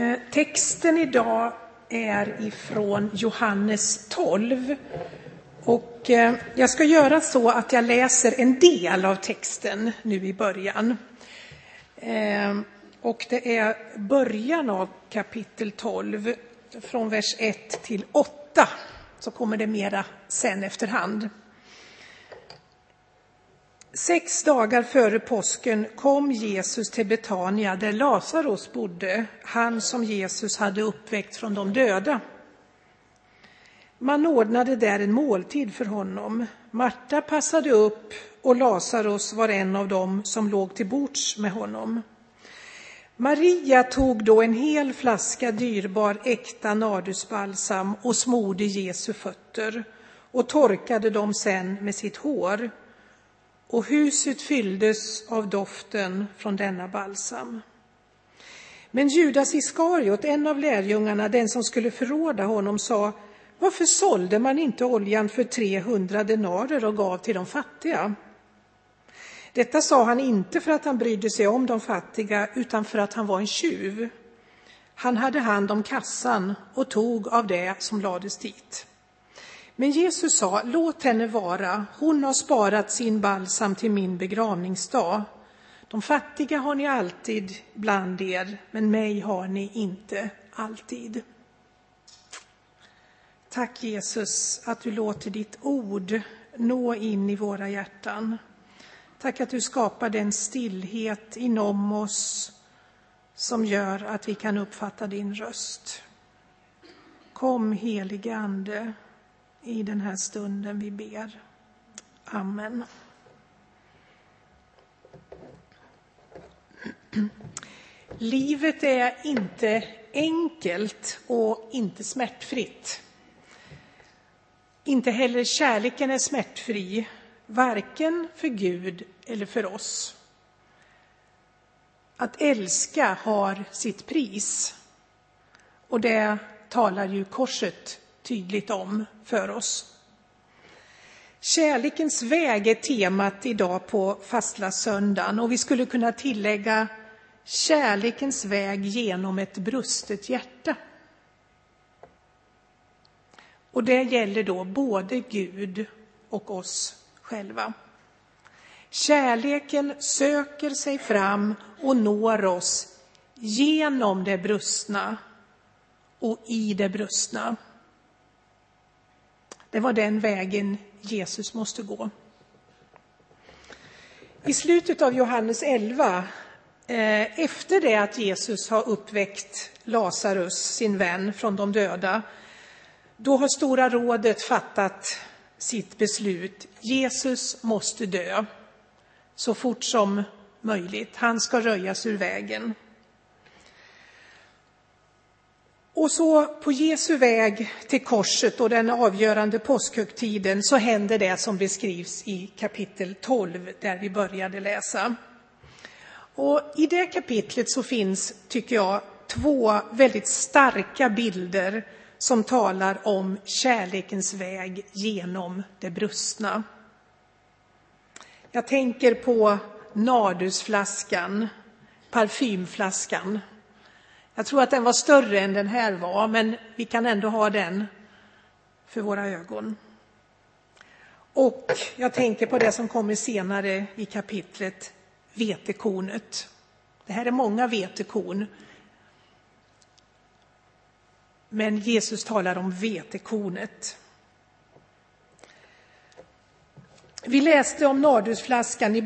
Eh, texten idag är ifrån Johannes 12. Och eh, jag ska göra så att jag läser en del av texten nu i början. Eh, och det är början av kapitel 12, från vers 1 till 8. Så kommer det mera sen efterhand. Sex dagar före påsken kom Jesus till Betania där Lazarus bodde, han som Jesus hade uppväckt från de döda. Man ordnade där en måltid för honom. Marta passade upp och Lazarus var en av dem som låg till bords med honom. Maria tog då en hel flaska dyrbar äkta nardusbalsam och smorde Jesu fötter och torkade dem sen med sitt hår och huset fylldes av doften från denna balsam. Men Judas Iskariot, en av lärjungarna, den som skulle förråda honom, sa varför sålde man inte oljan för 300 denarer och gav till de fattiga? Detta sa han inte för att han brydde sig om de fattiga, utan för att han var en tjuv. Han hade hand om kassan och tog av det som lades dit. Men Jesus sa, låt henne vara, hon har sparat sin balsam till min begravningsdag. De fattiga har ni alltid bland er, men mig har ni inte alltid. Tack Jesus att du låter ditt ord nå in i våra hjärtan. Tack att du skapar den stillhet inom oss som gör att vi kan uppfatta din röst. Kom helige Ande i den här stunden vi ber. Amen. Livet är inte enkelt och inte smärtfritt. Inte heller kärleken är smärtfri, varken för Gud eller för oss. Att älska har sitt pris. Och det talar ju korset tydligt om för oss. Kärlekens väg är temat idag på fastlagssöndagen och vi skulle kunna tillägga kärlekens väg genom ett brustet hjärta. Och det gäller då både Gud och oss själva. Kärleken söker sig fram och når oss genom det brustna och i det brustna. Det var den vägen Jesus måste gå. I slutet av Johannes 11, eh, efter det att Jesus har uppväckt Lazarus, sin vän, från de döda, då har Stora rådet fattat sitt beslut. Jesus måste dö så fort som möjligt. Han ska röjas ur vägen. Och så på Jesu väg till korset och den avgörande påskhögtiden så händer det som beskrivs i kapitel 12 där vi började läsa. Och I det kapitlet så finns, tycker jag, två väldigt starka bilder som talar om kärlekens väg genom det brustna. Jag tänker på nardusflaskan, parfymflaskan jag tror att den var större än den här var, men vi kan ändå ha den för våra ögon. Och jag tänker på det som kommer senare i kapitlet, vetekornet. Det här är många vetekorn. Men Jesus talar om vetekornet. Vi läste om nardusflaskan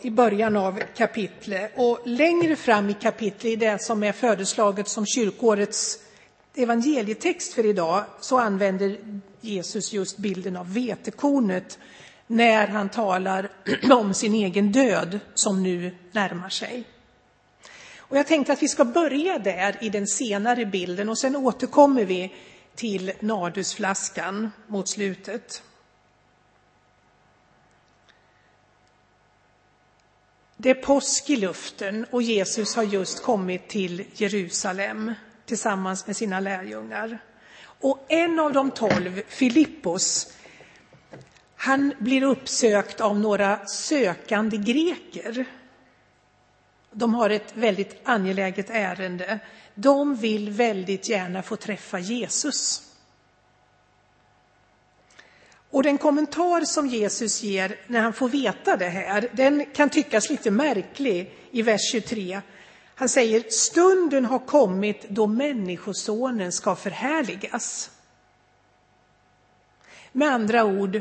i början av kapitlet och längre fram i kapitlet, i det som är föreslaget som kyrkårets evangelietext för idag, så använder Jesus just bilden av vetekornet när han talar om sin egen död som nu närmar sig. Och jag tänkte att vi ska börja där i den senare bilden och sen återkommer vi till nardusflaskan mot slutet. Det är påsk i luften och Jesus har just kommit till Jerusalem tillsammans med sina lärjungar. Och en av de tolv, Filippos, han blir uppsökt av några sökande greker. De har ett väldigt angeläget ärende. De vill väldigt gärna få träffa Jesus. Och den kommentar som Jesus ger när han får veta det här, den kan tyckas lite märklig i vers 23. Han säger, stunden har kommit då Människosonen ska förhärligas. Med andra ord,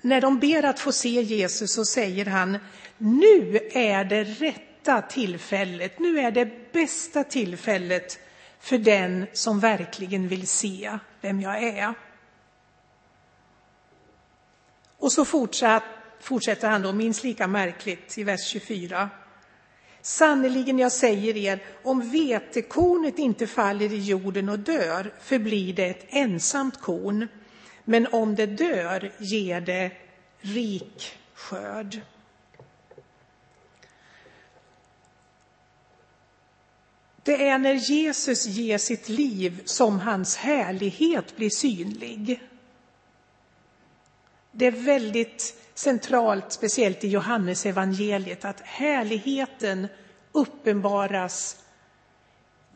när de ber att få se Jesus så säger han, nu är det rätta tillfället, nu är det bästa tillfället för den som verkligen vill se vem jag är. Och så fortsätter han då minst lika märkligt i vers 24. Sannerligen, jag säger er, om vetekornet inte faller i jorden och dör förblir det ett ensamt korn, men om det dör ger det rik skörd. Det är när Jesus ger sitt liv som hans härlighet blir synlig. Det är väldigt centralt, speciellt i Johannes evangeliet, att härligheten uppenbaras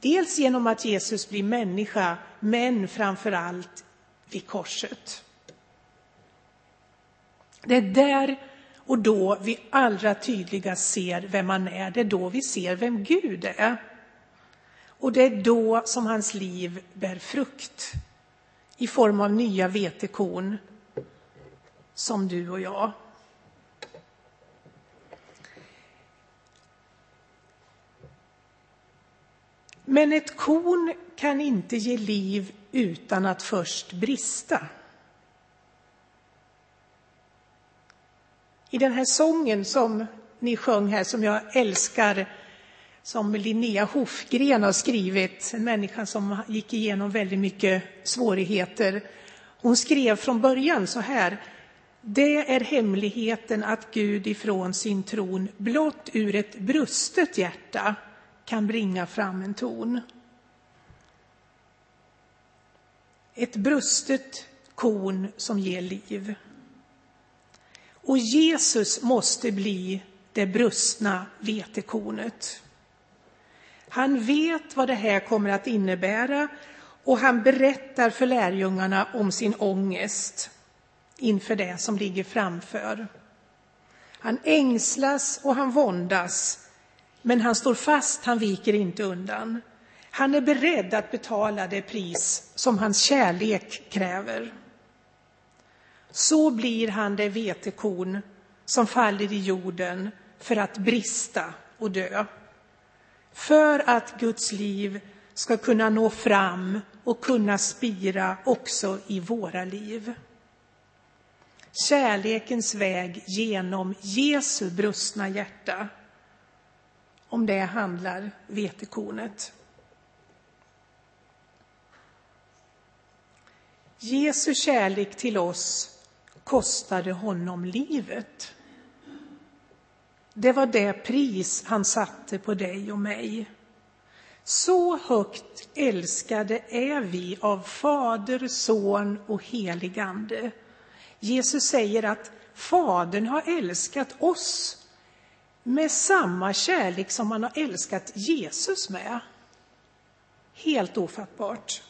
dels genom att Jesus blir människa, men framför allt vid korset. Det är där och då vi allra tydligast ser vem han är. Det är då vi ser vem Gud är. Och det är då som hans liv bär frukt i form av nya vetekorn som du och jag. Men ett korn kan inte ge liv utan att först brista. I den här sången som ni sjöng här, som jag älskar, som Linnea Hofgren har skrivit, en människa som gick igenom väldigt mycket svårigheter. Hon skrev från början så här. Det är hemligheten att Gud ifrån sin tron blott ur ett brustet hjärta kan bringa fram en ton. Ett brustet korn som ger liv. Och Jesus måste bli det brustna vetekornet. Han vet vad det här kommer att innebära och han berättar för lärjungarna om sin ångest inför det som ligger framför. Han ängslas och han våndas, men han står fast, han viker inte undan. Han är beredd att betala det pris som hans kärlek kräver. Så blir han det vetekorn som faller i jorden för att brista och dö. För att Guds liv ska kunna nå fram och kunna spira också i våra liv. Kärlekens väg genom Jesu brustna hjärta. Om det handlar vetekornet. Jesu kärlek till oss kostade honom livet. Det var det pris han satte på dig och mig. Så högt älskade är vi av Fader, Son och helig Ande. Jesus säger att Fadern har älskat oss med samma kärlek som han har älskat Jesus med. Helt ofattbart.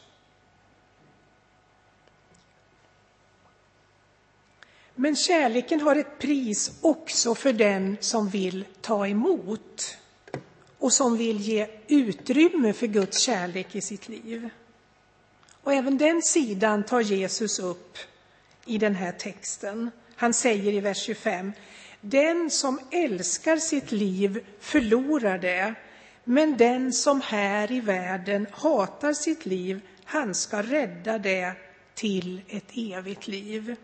Men kärleken har ett pris också för den som vill ta emot och som vill ge utrymme för Guds kärlek i sitt liv. Och även den sidan tar Jesus upp i den här texten. Han säger i vers 25, den som älskar sitt liv förlorar det, men den som här i världen hatar sitt liv, han ska rädda det till ett evigt liv.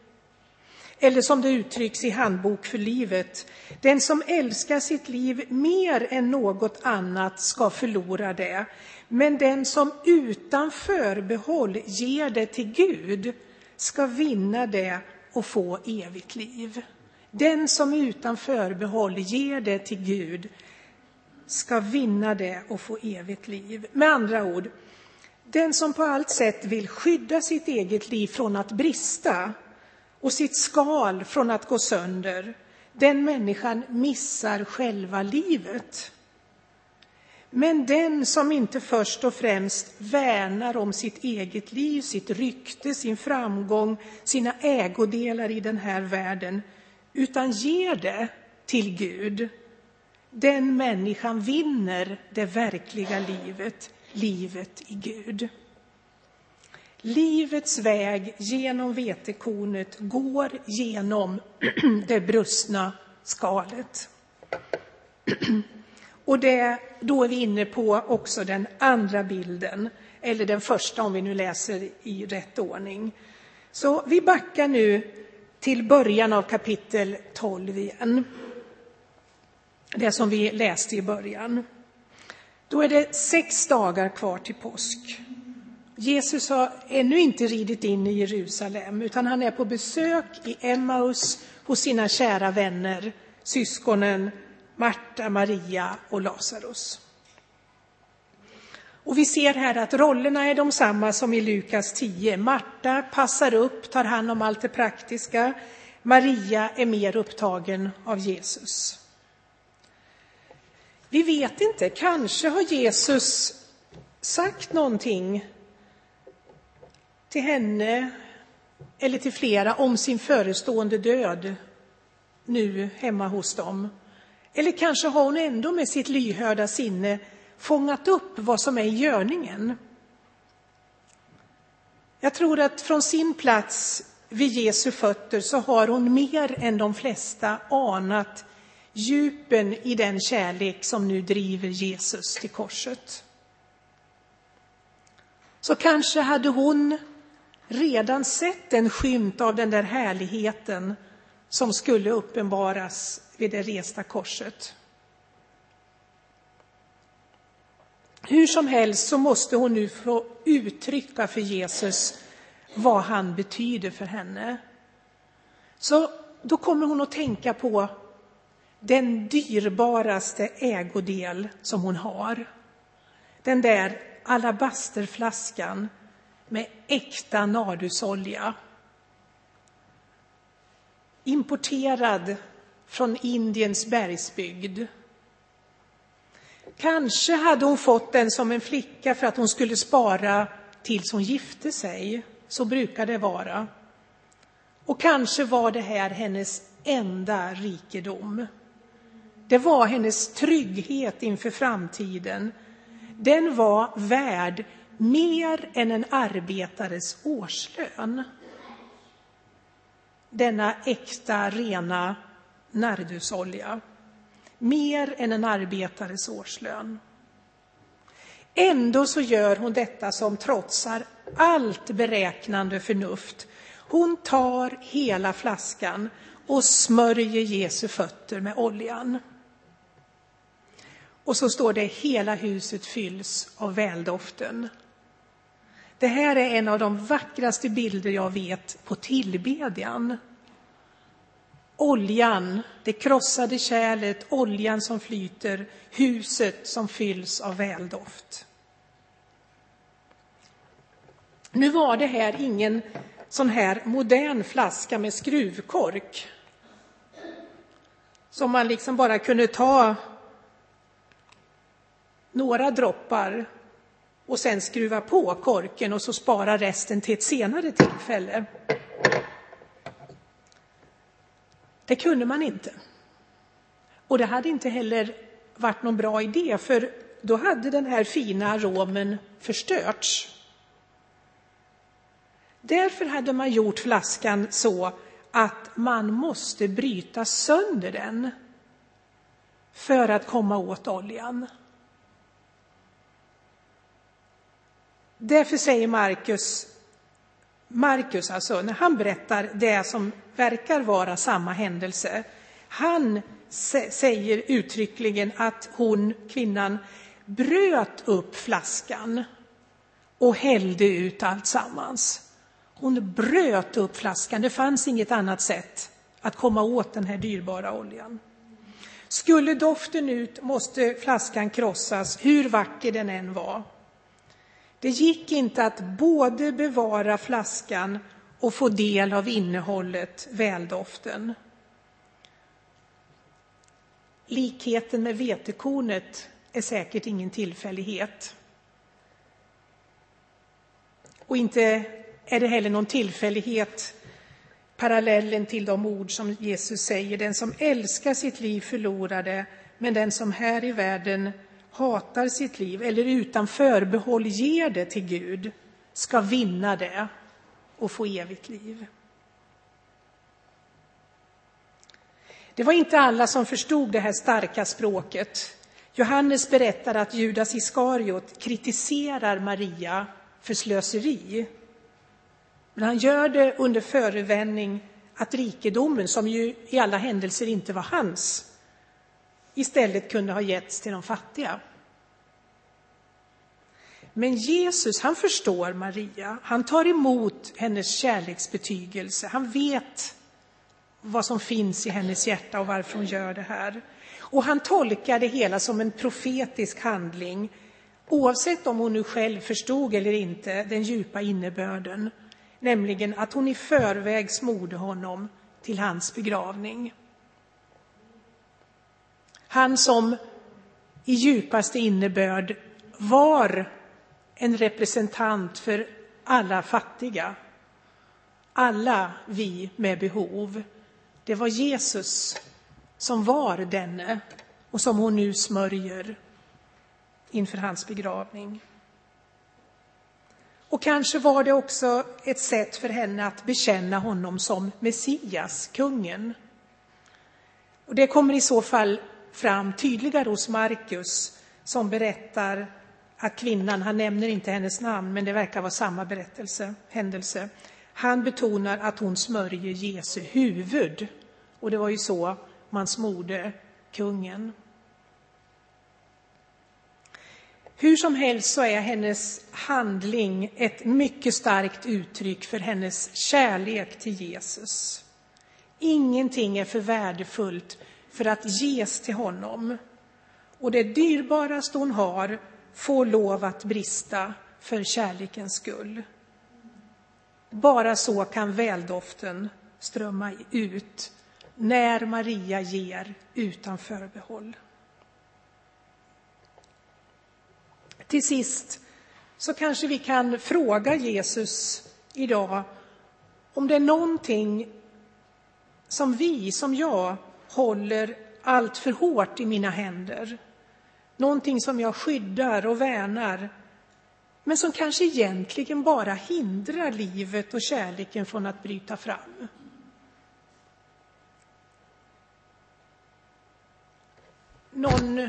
Eller som det uttrycks i Handbok för livet, den som älskar sitt liv mer än något annat ska förlora det, men den som utan förbehåll ger det till Gud ska vinna det och få evigt liv. Den som utan förbehåll ger det till Gud ska vinna det och få evigt liv. Med andra ord, den som på allt sätt vill skydda sitt eget liv från att brista och sitt skal från att gå sönder, den människan missar själva livet. Men den som inte först och främst värnar om sitt eget liv, sitt rykte, sin framgång, sina ägodelar i den här världen, utan ger det till Gud, den människan vinner det verkliga livet, livet i Gud. Livets väg genom vetekornet går genom det brustna skalet. Och det, då är vi inne på också den andra bilden, eller den första om vi nu läser i rätt ordning. Så vi backar nu till början av kapitel 12 igen. Det som vi läste i början. Då är det sex dagar kvar till påsk. Jesus har ännu inte ridit in i Jerusalem, utan han är på besök i Emmaus hos sina kära vänner, syskonen Marta, Maria och Lazarus. Och vi ser här att rollerna är de samma som i Lukas 10. Marta passar upp, tar hand om allt det praktiska. Maria är mer upptagen av Jesus. Vi vet inte, kanske har Jesus sagt någonting till henne eller till flera om sin förestående död nu hemma hos dem. Eller kanske har hon ändå med sitt lyhörda sinne fångat upp vad som är i görningen. Jag tror att från sin plats vid Jesu fötter så har hon mer än de flesta anat djupen i den kärlek som nu driver Jesus till korset. Så kanske hade hon redan sett en skymt av den där härligheten som skulle uppenbaras vid det resta korset. Hur som helst så måste hon nu få uttrycka för Jesus vad han betyder för henne. Så då kommer hon att tänka på den dyrbaraste ägodel som hon har. Den där alabasterflaskan med äkta nardusolja. Importerad från Indiens bergsbygd. Kanske hade hon fått den som en flicka för att hon skulle spara tills hon gifte sig. Så brukar det vara. Och kanske var det här hennes enda rikedom. Det var hennes trygghet inför framtiden. Den var värd mer än en arbetares årslön. Denna äkta, rena nardusolja. Mer än en arbetares årslön. Ändå så gör hon detta som trotsar allt beräknande förnuft. Hon tar hela flaskan och smörjer Jesu fötter med oljan. Och så står det hela huset fylls av väldoften. Det här är en av de vackraste bilder jag vet på tillbedjan. Oljan, det krossade kärlet, oljan som flyter, huset som fylls av väldoft. Nu var det här ingen sån här modern flaska med skruvkork som man liksom bara kunde ta några droppar och sen skruva på korken och så spara resten till ett senare tillfälle. Det kunde man inte. Och det hade inte heller varit någon bra idé, för då hade den här fina aromen förstörts. Därför hade man gjort flaskan så att man måste bryta sönder den för att komma åt oljan. Därför säger Markus, Markus alltså, när han berättar det som verkar vara samma händelse, han säger uttryckligen att hon, kvinnan, bröt upp flaskan och hällde ut allt sammans. Hon bröt upp flaskan, det fanns inget annat sätt att komma åt den här dyrbara oljan. Skulle doften ut måste flaskan krossas, hur vacker den än var. Det gick inte att både bevara flaskan och få del av innehållet, väldoften. Likheten med vetekornet är säkert ingen tillfällighet. Och inte är det heller någon tillfällighet parallellen till de ord som Jesus säger. Den som älskar sitt liv förlorar det, men den som här i världen hatar sitt liv eller utan förbehåll ger det till Gud ska vinna det och få evigt liv. Det var inte alla som förstod det här starka språket. Johannes berättar att Judas Iskariot kritiserar Maria för slöseri. Men han gör det under förevändning att rikedomen, som ju i alla händelser inte var hans, istället kunde ha getts till de fattiga. Men Jesus, han förstår Maria. Han tar emot hennes kärleksbetygelse. Han vet vad som finns i hennes hjärta och varför hon gör det här. Och han tolkar det hela som en profetisk handling, oavsett om hon nu själv förstod eller inte den djupa innebörden, nämligen att hon i förväg smorde honom till hans begravning. Han som i djupaste innebörd var en representant för alla fattiga, alla vi med behov. Det var Jesus som var denne och som hon nu smörjer inför hans begravning. Och kanske var det också ett sätt för henne att bekänna honom som Messias, kungen. Och det kommer i så fall fram tydligare hos Markus som berättar att kvinnan, han nämner inte hennes namn, men det verkar vara samma berättelse, händelse. Han betonar att hon smörjer Jesu huvud. Och det var ju så man smorde kungen. Hur som helst så är hennes handling ett mycket starkt uttryck för hennes kärlek till Jesus. Ingenting är för värdefullt för att ges till honom. Och det dyrbaraste hon har får lov att brista för kärlekens skull. Bara så kan väldoften strömma ut när Maria ger utan förbehåll. Till sist så kanske vi kan fråga Jesus idag om det är någonting som vi, som jag, håller allt för hårt i mina händer. Någonting som jag skyddar och värnar, men som kanske egentligen bara hindrar livet och kärleken från att bryta fram. Någon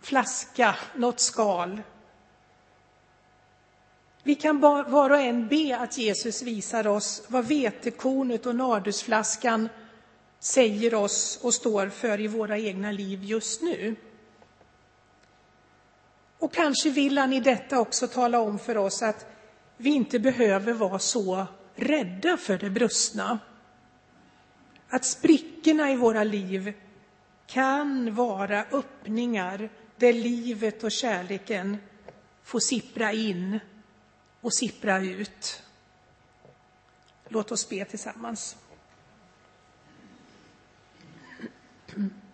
flaska, något skal. Vi kan var och en be att Jesus visar oss vad vetekornet och nardusflaskan säger oss och står för i våra egna liv just nu. Och kanske vill han i detta också tala om för oss att vi inte behöver vara så rädda för det brustna. Att sprickorna i våra liv kan vara öppningar där livet och kärleken får sippra in och sippra ut. Låt oss be tillsammans. Mm-hmm.